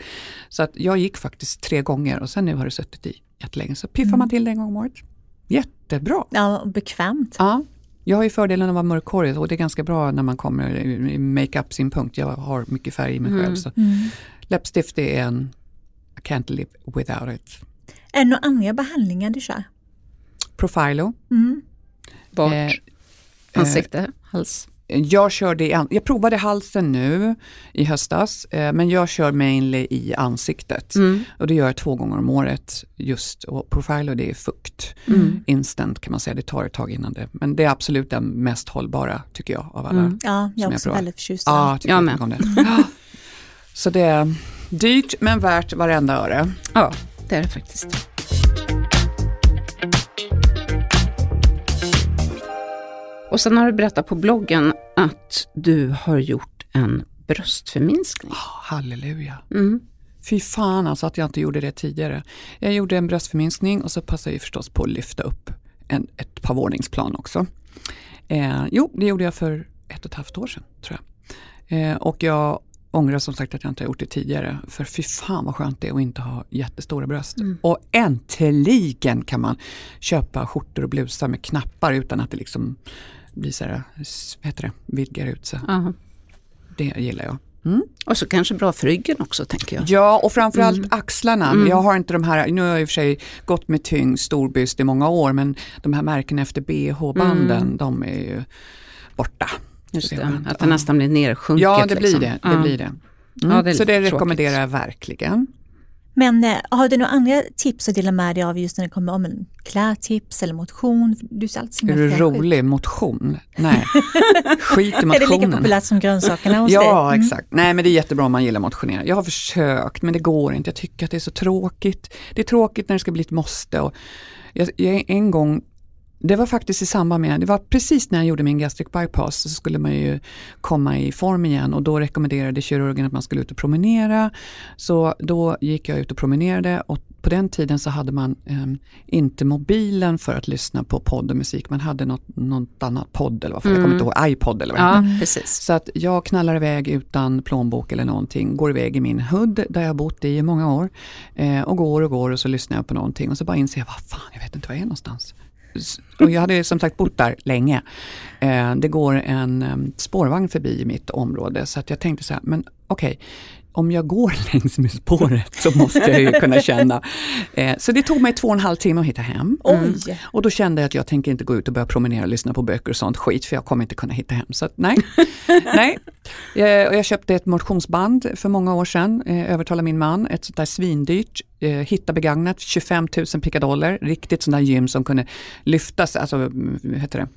Så att jag gick faktiskt tre gånger och sen nu har det suttit i jättelänge. Så piffar mm. man till det en gång om året. Jättebra! Ja, bekvämt. Ja, jag har ju fördelen att vara mörkhårig och det är ganska bra när man kommer i makeup-synpunkt. Jag har mycket färg i mig själv. Mm. Så. Mm. Läppstift är en, I can't live without it. Är det några andra behandlingar du kör? Profilo. Mm. Bort. Eh, Ansikte, eh, hals. Jag körde jag provade halsen nu i höstas, eh, men jag kör mainly i ansiktet. Mm. Och det gör jag två gånger om året. Just, och Profilo det är fukt. Mm. Instant kan man säga, det tar ett tag innan det. Men det är absolut den mest hållbara tycker jag av alla. Mm. Ja, jag är också väldigt förtjust i ja, jag, jag med. Om det. Så det är dyrt men värt varenda öre. Ja, det är det faktiskt. Och sen har du berättat på bloggen att du har gjort en bröstförminskning. Oh, halleluja. Mm. Fy fan alltså att jag inte gjorde det tidigare. Jag gjorde en bröstförminskning och så passade jag förstås på att lyfta upp en, ett par våningsplan också. Eh, jo, det gjorde jag för ett och ett halvt år sedan tror jag. Eh, och jag ångrar som sagt att jag inte har gjort det tidigare. För fy fan vad skönt det är att inte ha jättestora bröst. Mm. Och äntligen kan man köpa skjortor och blusar med knappar utan att det liksom blir så här, heter det, vidgar ut sig. Det gillar jag. Mm. Och så kanske bra för ryggen också tänker jag. Ja och framförallt mm. axlarna. Mm. Jag har inte de här, nu har jag i och för sig gått med tyngd storbyst i många år men de här märkena efter bh-banden mm. de är ju borta. Just det, att det nästan blir nersjunket. Ja det liksom. blir det. det, blir det. Ja, det så det rekommenderar jag verkligen. Men eh, har du några andra tips att dela med dig av just när det kommer om klädtips eller motion? Du ser alltid är du rolig? Motion? Nej, skit i motionen. Är det lika populärt som grönsakerna hos ja, dig? Ja, mm. exakt. Nej, men det är jättebra om man gillar motionera. Jag har försökt, men det går inte. Jag tycker att det är så tråkigt. Det är tråkigt när det ska bli ett måste. Och jag, jag en gång det var faktiskt i samband med, det var precis när jag gjorde min gastric bypass så skulle man ju komma i form igen och då rekommenderade kirurgen att man skulle ut och promenera. Så då gick jag ut och promenerade och på den tiden så hade man eh, inte mobilen för att lyssna på podd och musik. Man hade något, något annat podd eller vad mm. jag kommer inte ihåg, iPod eller vad ja, mm. precis. Så att jag knallar iväg utan plånbok eller någonting, går iväg i min hood där jag bott i många år eh, och går och går och så lyssnar jag på någonting och så bara inser jag, vad fan, jag vet inte var jag är någonstans och jag hade som sagt bott där länge. Eh, det går en spårvagn förbi mitt område så att jag tänkte så här, men okej, okay, om jag går längs med spåret så måste jag ju kunna känna. Eh, så det tog mig två och en halv timme att hitta hem. Mm. Och då kände jag att jag tänker inte gå ut och börja promenera och lyssna på böcker och sånt skit för jag kommer inte kunna hitta hem. Så att, nej. nej. Jag, eh, jag köpte ett motionsband för många år sedan, eh, övertalade min man, ett sånt där svindyrt, hitta begagnat, 25 000 pickadoller, riktigt sånt där gym som kunde lyftas, alltså mm, vad heter det?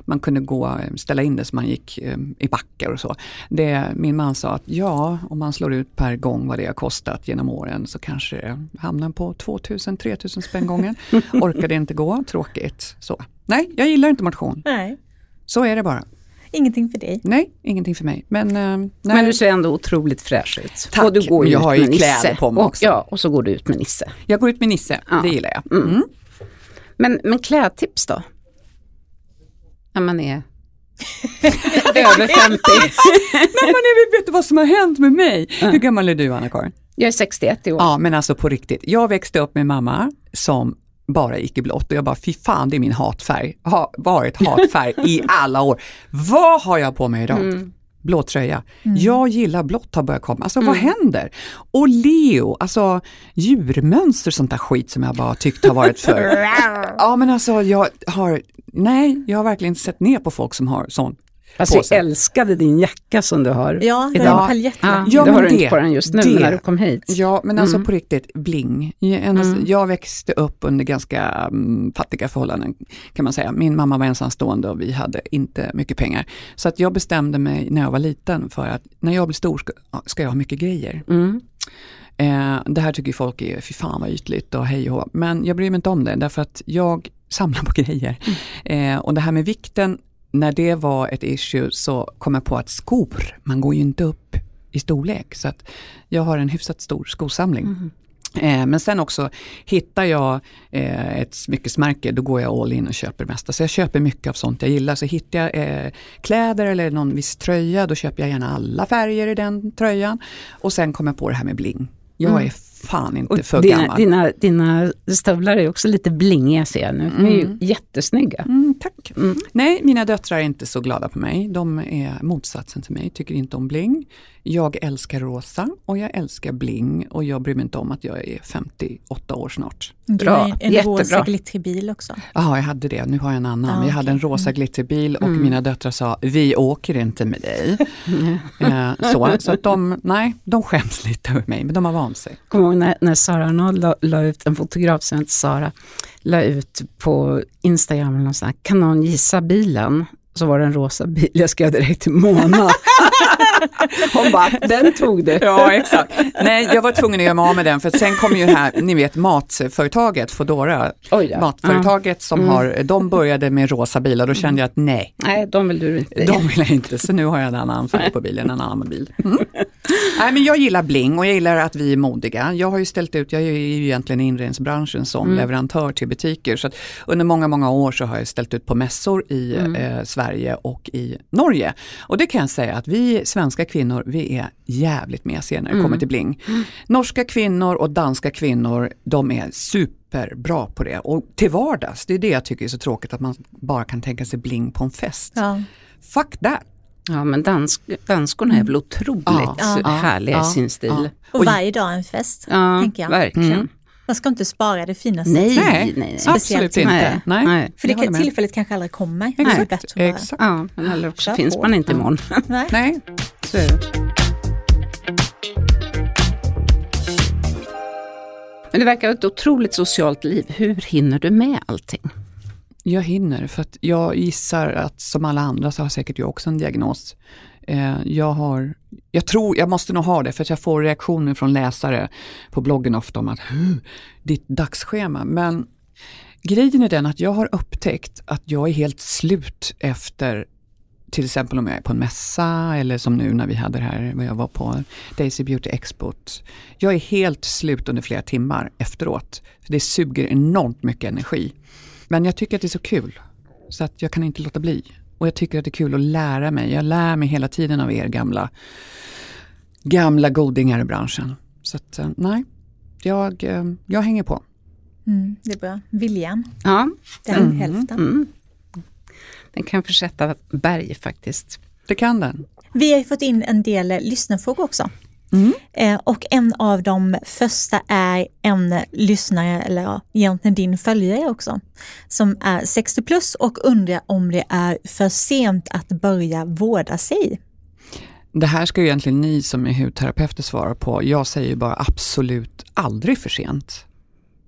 Man kunde gå, ställa in det så man gick eh, i backar och så. Det, min man sa att ja, om man slår ut per gång vad det har kostat genom åren så kanske det hamnar på 2000-3000 spänn gången. Orkade inte gå, tråkigt. Så. Nej, jag gillar inte motion. Nej. Så är det bara. Ingenting för dig? Nej, ingenting för mig. Men, äh, men du ser ändå otroligt fräsch ut. Tack, och du går jag har ju kläder på mig också. Och, ja, och så går du ut med Nisse. Jag går ut med Nisse, ja. det gillar jag. Mm. Mm. Men, men klädtips då? När man är över 50. när man är, vet du vad som har hänt med mig? Mm. Hur gammal är du Anna-Karin? Jag är 61 i år. Ja men alltså på riktigt, jag växte upp med mamma som bara gick i blått och jag bara, fy fan det är min hatfärg. Har varit hatfärg i alla år. Vad har jag på mig idag? Mm blå tröja. Mm. Jag gillar blått har börjat komma. Alltså mm. vad händer? Och Leo, alltså djurmönster sånt där skit som jag bara tyckt har varit för... ja men alltså jag har, nej jag har verkligen sett ner på folk som har sån Alltså jag älskade din jacka som du har Ja, det idag. är paljettjacka. Ja, det har du inte på den just nu det. när du kom hit. Ja, men alltså Mm. på riktigt, bling. Jag, alltså, Mm. jag växte upp under ganska mm, fattiga förhållanden kan man säga. Min mamma var ensamstående och vi hade inte mycket pengar. Så att jag bestämde mig när jag var liten för att när jag blir stor ska, ska jag ha mycket grejer. Mm. Eh, det här tycker folk är, fy fan vad ytligt och hej och. Men jag bryr mig inte om det därför att jag samlar på grejer. Eh, och det här med vikten, när det var ett issue så kom jag på att skor, man går ju inte upp i storlek. Så att jag har en hyfsat stor skosamling. Mm. Eh, men sen också hittar jag eh, ett smyckesmärke, då går jag all in och köper det mesta. Så jag köper mycket av sånt jag gillar. Så hittar jag eh, kläder eller någon viss tröja, då köper jag gärna alla färger i den tröjan. Och sen kommer jag på det här med bling. Jag Mm. är fan inte Och för dina, gammal. dina, dina stövlar är också lite blingiga ser jag nu. De är ju Mm. jättesnygga. Mm, tack. Mm. Nej, mina döttrar är inte så glada på mig. De är motsatsen till mig, tycker inte om bling. Jag älskar rosa och jag älskar bling och jag bryr mig inte om att jag är 58 år snart. Du Bra, har en, jättebra. rosa glittrig bil också. Ja, jag hade det. Nu har jag en annan. Ah, jag hade en rosa glitterbil och Mm. mina döttrar sa, vi åker inte med dig. Mm. eh, så så att de, nej, de skäms lite över mig, men de har vant sig. Kommer när, när Sara Arnold la, la ut, en fotograf som heter Sara, la ut på Instagram sånt här, kan någon gissa bilen? Så var det en rosa bil, jag skrev direkt till Mona. Hon bara, den tog du. Ja, exakt. Nej, jag var tvungen att göra mig av med den för sen kom ju här, ni vet matföretaget Foodora, då. matföretaget som Mm. har, de började med rosa bilar, då kände jag att nej, Ja. Nej, de vill du inte. de vill jag inte, så nu har jag en annan färg på bilen, en annan bil. Mm. Nej, men jag gillar bling och jag gillar att vi är modiga. Jag har ju ställt ut, jag är ju egentligen i inredningsbranschen som Mm. leverantör till butiker, så under många, många år så har jag ställt ut på mässor i Mm. eh, Sverige och i Norge. Och det kan jag säga att vi svenska kvinnor, vi är jävligt mesiga när det Mm. kommer till bling. Norska kvinnor och danska kvinnor, de är superbra på det. Och till vardags, det är det jag tycker är så tråkigt att man bara kan tänka sig bling på en fest. Ja. Fuck that! Ja, men dansk, danskorna är väl otroligt Ja, ja, härliga i ja, sin stil. ja. Och, varje dag en fest, Ja, tänker jag. verkligen. Mm. Man ska inte spara det finaste. Nej, Nej, nej, absolut inte. Nej, Nej. nej. För det med. tillfället kanske aldrig kommer. Det Exakt, bättre att vara- exakt. Ja, men eller också Kör finns på. man inte imorgon. Nej. Nej, Så är det. Men det verkar ett otroligt socialt liv. Hur hinner du med allting? Jag hinner för att jag gissar att som alla andra så har säkert jag också en diagnos. Eh, jag har, jag tror, jag måste nog ha det för att jag får reaktioner från läsare på bloggen ofta om att ditt dagsschema. Men grejen är den att jag har upptäckt att jag är helt slut efter till exempel om jag är på en mässa eller som nu när vi hade det här, vad jag var på Daisy Beauty Export. Jag är helt slut under flera timmar efteråt. Det suger enormt mycket energi. Men jag tycker att det är så kul. Så att jag kan inte låta bli. Och jag tycker att det är kul att lära mig. Jag lär mig hela tiden av er gamla, gamla godingar i branschen. Så att eh, nej, jag, eh, jag hänger på. Mm, det är bra. Viljan, Ja, den Mm. hälften. mm. den kan försätta berg faktiskt. Det kan den. Vi har ju fått in en del lyssnarfrågor också. Mm. Eh, och en av de första är en lyssnare, eller ja, egentligen din följare också, som är 60 plus och undrar om det är för sent att börja vårda sig. Det här ska ju egentligen ni som är hudterapeuter svara på. Jag säger ju bara absolut aldrig för sent.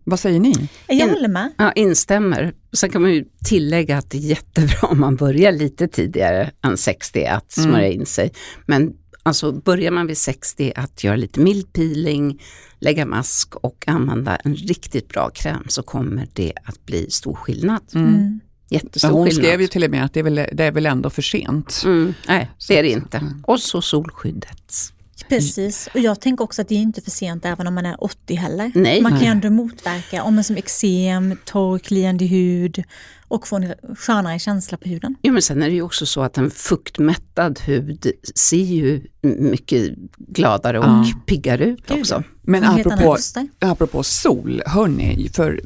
Vad säger ni? Jag håller med. Ja, instämmer. Sen kan man ju tillägga att det är jättebra om man börjar lite tidigare än 60 att smörja in sig. Men alltså börjar man vid 60 att göra lite mild peeling, lägga mask och använda en riktigt bra kräm så kommer det att bli stor skillnad. Mm. Jättestor Hon skillnad. skrev ju till och med att det är väl, det är väl ändå för sent. Mm, nej, det är det inte. Mm. Och så solskyddet. Precis, och jag tänker också att det är inte för sent även om man är 80 heller. Nej. man kan ju ändå motverka om man som eksem, torr, kliande hud och få en skönare känsla på huden. Jo, men sen är det ju också så att en fuktmättad hud ser ju mycket gladare och Ja. piggare ut Gud, också. Men apropå, apropå sol, hörni, för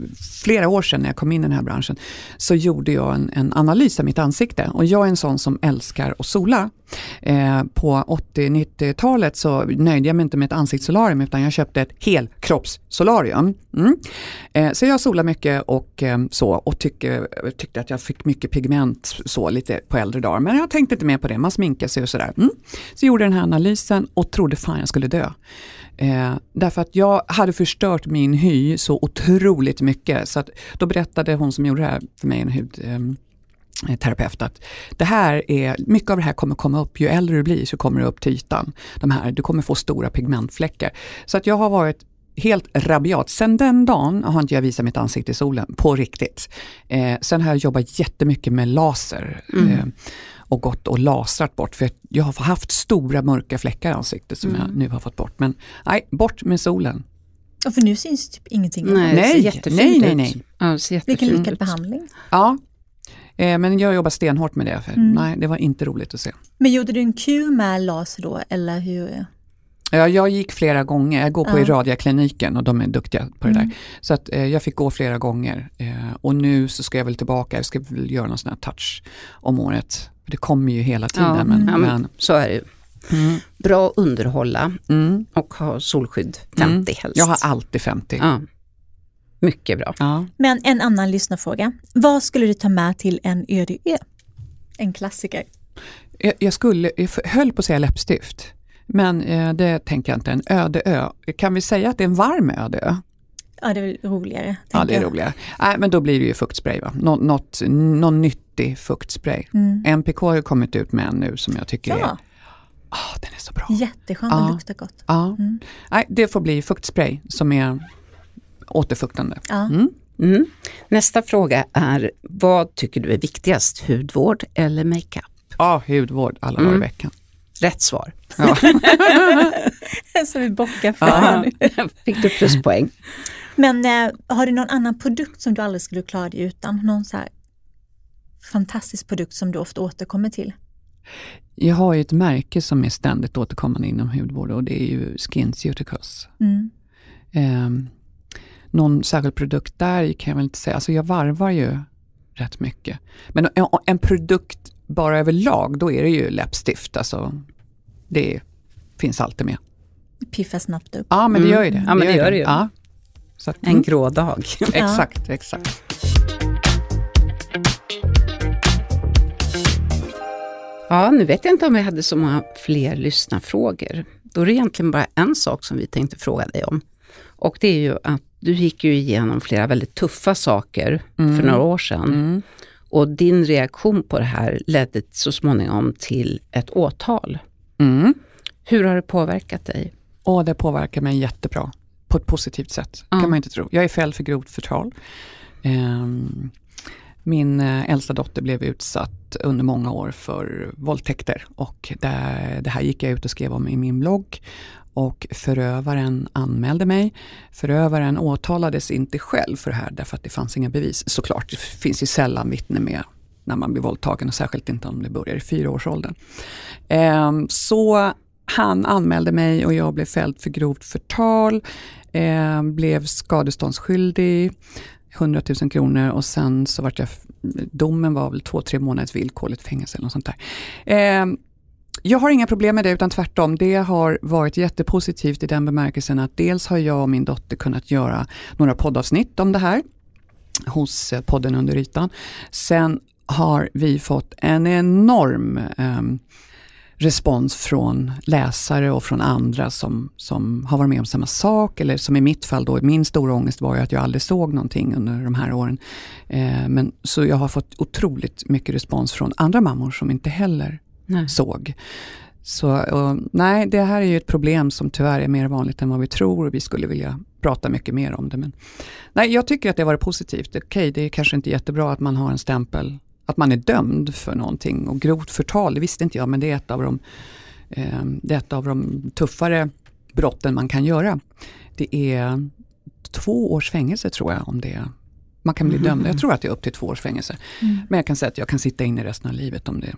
flera år sedan när jag kom in i den här branschen så gjorde jag en, en analys av mitt ansikte och jag är en sån som älskar att sola. Eh, på 80-90-talet så nöjde jag mig inte med ett ansiktssolarium utan jag köpte ett helkroppssolarium. Mm. Eh, så jag solar mycket och eh, så och tycker jag tyckte att jag fick mycket pigment så lite på äldre dagar. Men jag tänkte inte mer på det, man sminkar sig och sådär. Mm. Så gjorde den här analysen och trodde fan jag skulle dö. Eh, därför att jag hade förstört min hy så otroligt mycket. Så att då berättade hon som gjorde det här för mig, en hudterapeut, ehm, eh, att det här är, mycket av det här kommer komma upp, ju äldre du blir så kommer det upp till ytan. De här, du kommer få stora pigmentfläckar. Så att jag har varit helt rabiat. Sen den dagen har inte jag visat mitt ansikte i solen på riktigt. Eh, sen har jag jobbat jättemycket med laser mm. eh, och gått och lasrat bort. För jag har haft stora mörka fläckar i ansiktet som mm. jag nu har fått bort. Men nej, bort med solen. Och för nu syns typ ingenting? Nej, nej, nej, nej, nej. Ja, Vilken lyckad behandling. Ja, eh, men jag jobbar stenhårt med det. För mm. Nej, det var inte roligt att se. Men gjorde du en kur med laser då, eller hur? Ja, jag gick flera gånger, jag går på ja. Iradiakliniken och de är duktiga på det mm. där. Så att, eh, jag fick gå flera gånger eh, och nu så ska jag väl tillbaka, jag ska väl göra någon sån här touch om året. Det kommer ju hela tiden. Ja, men, ja, men, men, så är det ju. Mm. Bra att underhålla mm. och ha solskydd 50 mm. helst. Jag har alltid 50. Ja. Mycket bra. Ja. Men en annan lyssnarfråga. Vad skulle du ta med till en öde ö? En klassiker. Jag, jag skulle, jag höll på att säga läppstift. Men eh, det tänker jag inte, en öde ö. Kan vi säga att det är en varm öde ö? Ja, det är roligare. Ja, det är jag. roligare. Nej, men då blir det ju fuktspray. Va? Nå, något, någon nyttig fuktspray. Mm. MPK har ju kommit ut med en nu som jag tycker ja. är Oh, den är så bra. Jätteskön, ja. luktar gott. Ja. Mm. Nej, det får bli fuktspray som är återfuktande. Ja. Mm. Mm. Nästa fråga är, vad tycker du är viktigast, hudvård eller makeup? Ja, hudvård alla dagar i mm. veckan. Rätt svar. Ja. så vi bockar för ja. Fick du pluspoäng. Men eh, har du någon annan produkt som du aldrig skulle klara dig utan? Någon så här fantastisk produkt som du ofta återkommer till? Jag har ju ett märke som är ständigt återkommande inom hudvård och det är ju SkinCeuticals. Mm. Eh, någon särskild produkt där kan jag väl inte säga. Alltså jag varvar ju rätt mycket. Men en, en produkt bara överlag, då är det ju läppstift. Alltså, det finns alltid med. Piffa snabbt upp. Ja, men det gör ju det. Mm. Ja, men det, gör det ju. Ja. Så, en mm. grå dag. exakt, exakt. Ja, nu vet jag inte om vi hade så många fler lyssnarfrågor. Då är det egentligen bara en sak som vi tänkte fråga dig om. Och det är ju att du gick ju igenom flera väldigt tuffa saker mm. för några år sedan. Mm. Och din reaktion på det här ledde så småningom till ett åtal. Mm. Hur har det påverkat dig? Åh, det påverkar mig jättebra. På ett positivt sätt, mm. kan man inte tro. Jag är fälld för grovt förtal. Um, min eh, äldsta dotter blev utsatt under många år för våldtäkter och det, det här gick jag ut och skrev om i min blogg och förövaren anmälde mig. Förövaren åtalades inte själv för det här därför att det fanns inga bevis. Såklart, det finns ju sällan vittne med när man blir våldtagen och särskilt inte om det börjar i fyraårsåldern. Ehm, så han anmälde mig och jag blev fälld för grovt förtal, ehm, blev skadeståndsskyldig, 100 000 kronor och sen så vart jag, domen var väl två, tre månaders villkorligt fängelse eller något sånt där. Ehm, jag har inga problem med det utan tvärtom. Det har varit jättepositivt i den bemärkelsen att dels har jag och min dotter kunnat göra några poddavsnitt om det här hos eh, podden Under ytan. Sen har vi fått en enorm eh, respons från läsare och från andra som, som har varit med om samma sak. Eller som i mitt fall då, min stora ångest var ju att jag aldrig såg någonting under de här åren. Eh, men, så jag har fått otroligt mycket respons från andra mammor som inte heller nej. såg. Så och, nej, det här är ju ett problem som tyvärr är mer vanligt än vad vi tror och vi skulle vilja prata mycket mer om det. Men, nej, jag tycker att det har varit positivt. Okej, okay, det är kanske inte jättebra att man har en stämpel, att man är dömd för någonting. Och grovt förtal, det visste inte jag, men det är ett av de, eh, det är ett av de tuffare brotten man kan göra. Det är två års fängelse tror jag om det man kan bli mm. dömd. Jag tror att det är upp till två års fängelse. Mm. Men jag kan säga att jag kan sitta inne resten av livet om det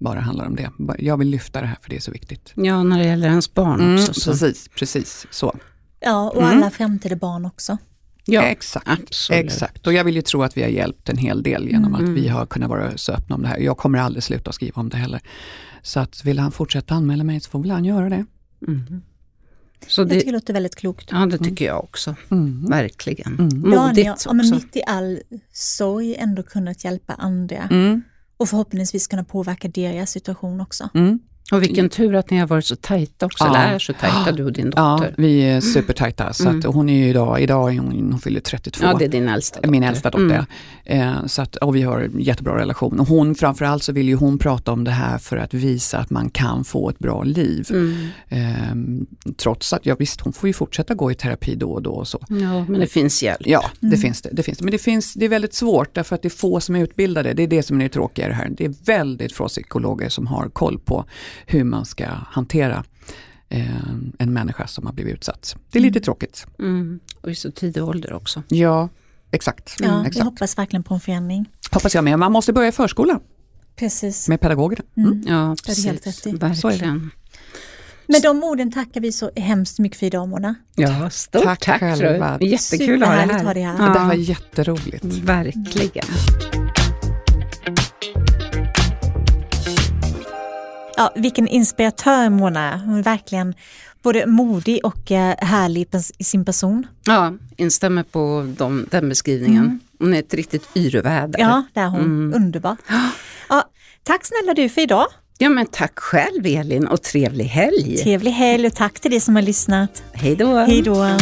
bara handlar om det. Jag vill lyfta det här för det är så viktigt. Ja, när det gäller ens barn mm, också. Så. Precis, precis så. Ja, och mm. alla framtida barn också. Ja, exakt, absolut. exakt. Och jag vill ju tro att vi har hjälpt en hel del genom mm. att vi har kunnat vara så öppna om det här. Jag kommer aldrig sluta skriva om det heller. Så att vill han fortsätta anmäla mig så får väl han göra det. Mm. Så Jag det, tycker det låter väldigt klokt. ja, det tycker jag också. Mm. Verkligen. Mm. Ja, Modigt ni har, ja, också. men mitt i all sorg ändå kunnat hjälpa andra Mm och förhoppningsvis kunna påverka deras situation också. Mm. Och vilken tur att ni har varit så tajta också, Ja. eller är så tajta du och din Ja, dotter. vi är supertajta. Så Mm. att hon är ju idag, idag är hon, hon fyller 32. Ja, det är din äldsta dotter. Min äldsta dotter. Mm. Eh, så att, och vi har en jättebra relation. Och hon, framförallt så vill ju hon prata om det här för att visa att man kan få ett bra liv. Mm. Eh, trots att, ja visst hon får ju fortsätta gå i terapi då och då och så. Ja, men det finns hjälp. Ja, det, Mm. finns det, det finns det. Men det, finns, det är väldigt svårt därför att det är få som är utbildade. Det är det som är det tråkiga i det här. Det är väldigt få psykologer som har koll på hur man ska hantera eh, en människa som har blivit utsatt. Det är lite tråkigt. Mm. Och i så tidig ålder också. Ja, exakt. Ja, jag exakt. hoppas verkligen på en förändring. Hoppas jag med. Man måste börja i förskolan Precis. med pedagogerna. Mm. Ja, Det är precis. helt rätt. Verkligen. Med de orden tackar vi så hemskt mycket för idag Mona. Ja, stort Tack tack. själva. Jättekul att ha det att ha här. dig här. Ja. Det här var jätteroligt. Verkligen. Ja, vilken inspiratör Mona är. Hon är verkligen både modig och eh, härlig i sin person. Ja, instämmer på de, den beskrivningen. Hon är ett riktigt yrväder. Ja, det är hon. Mm. Underbar. Ja, tack snälla du för idag. ja, men tack själv Elin och trevlig helg. Trevlig helg och tack till dig som har lyssnat. Hej då. Hej då.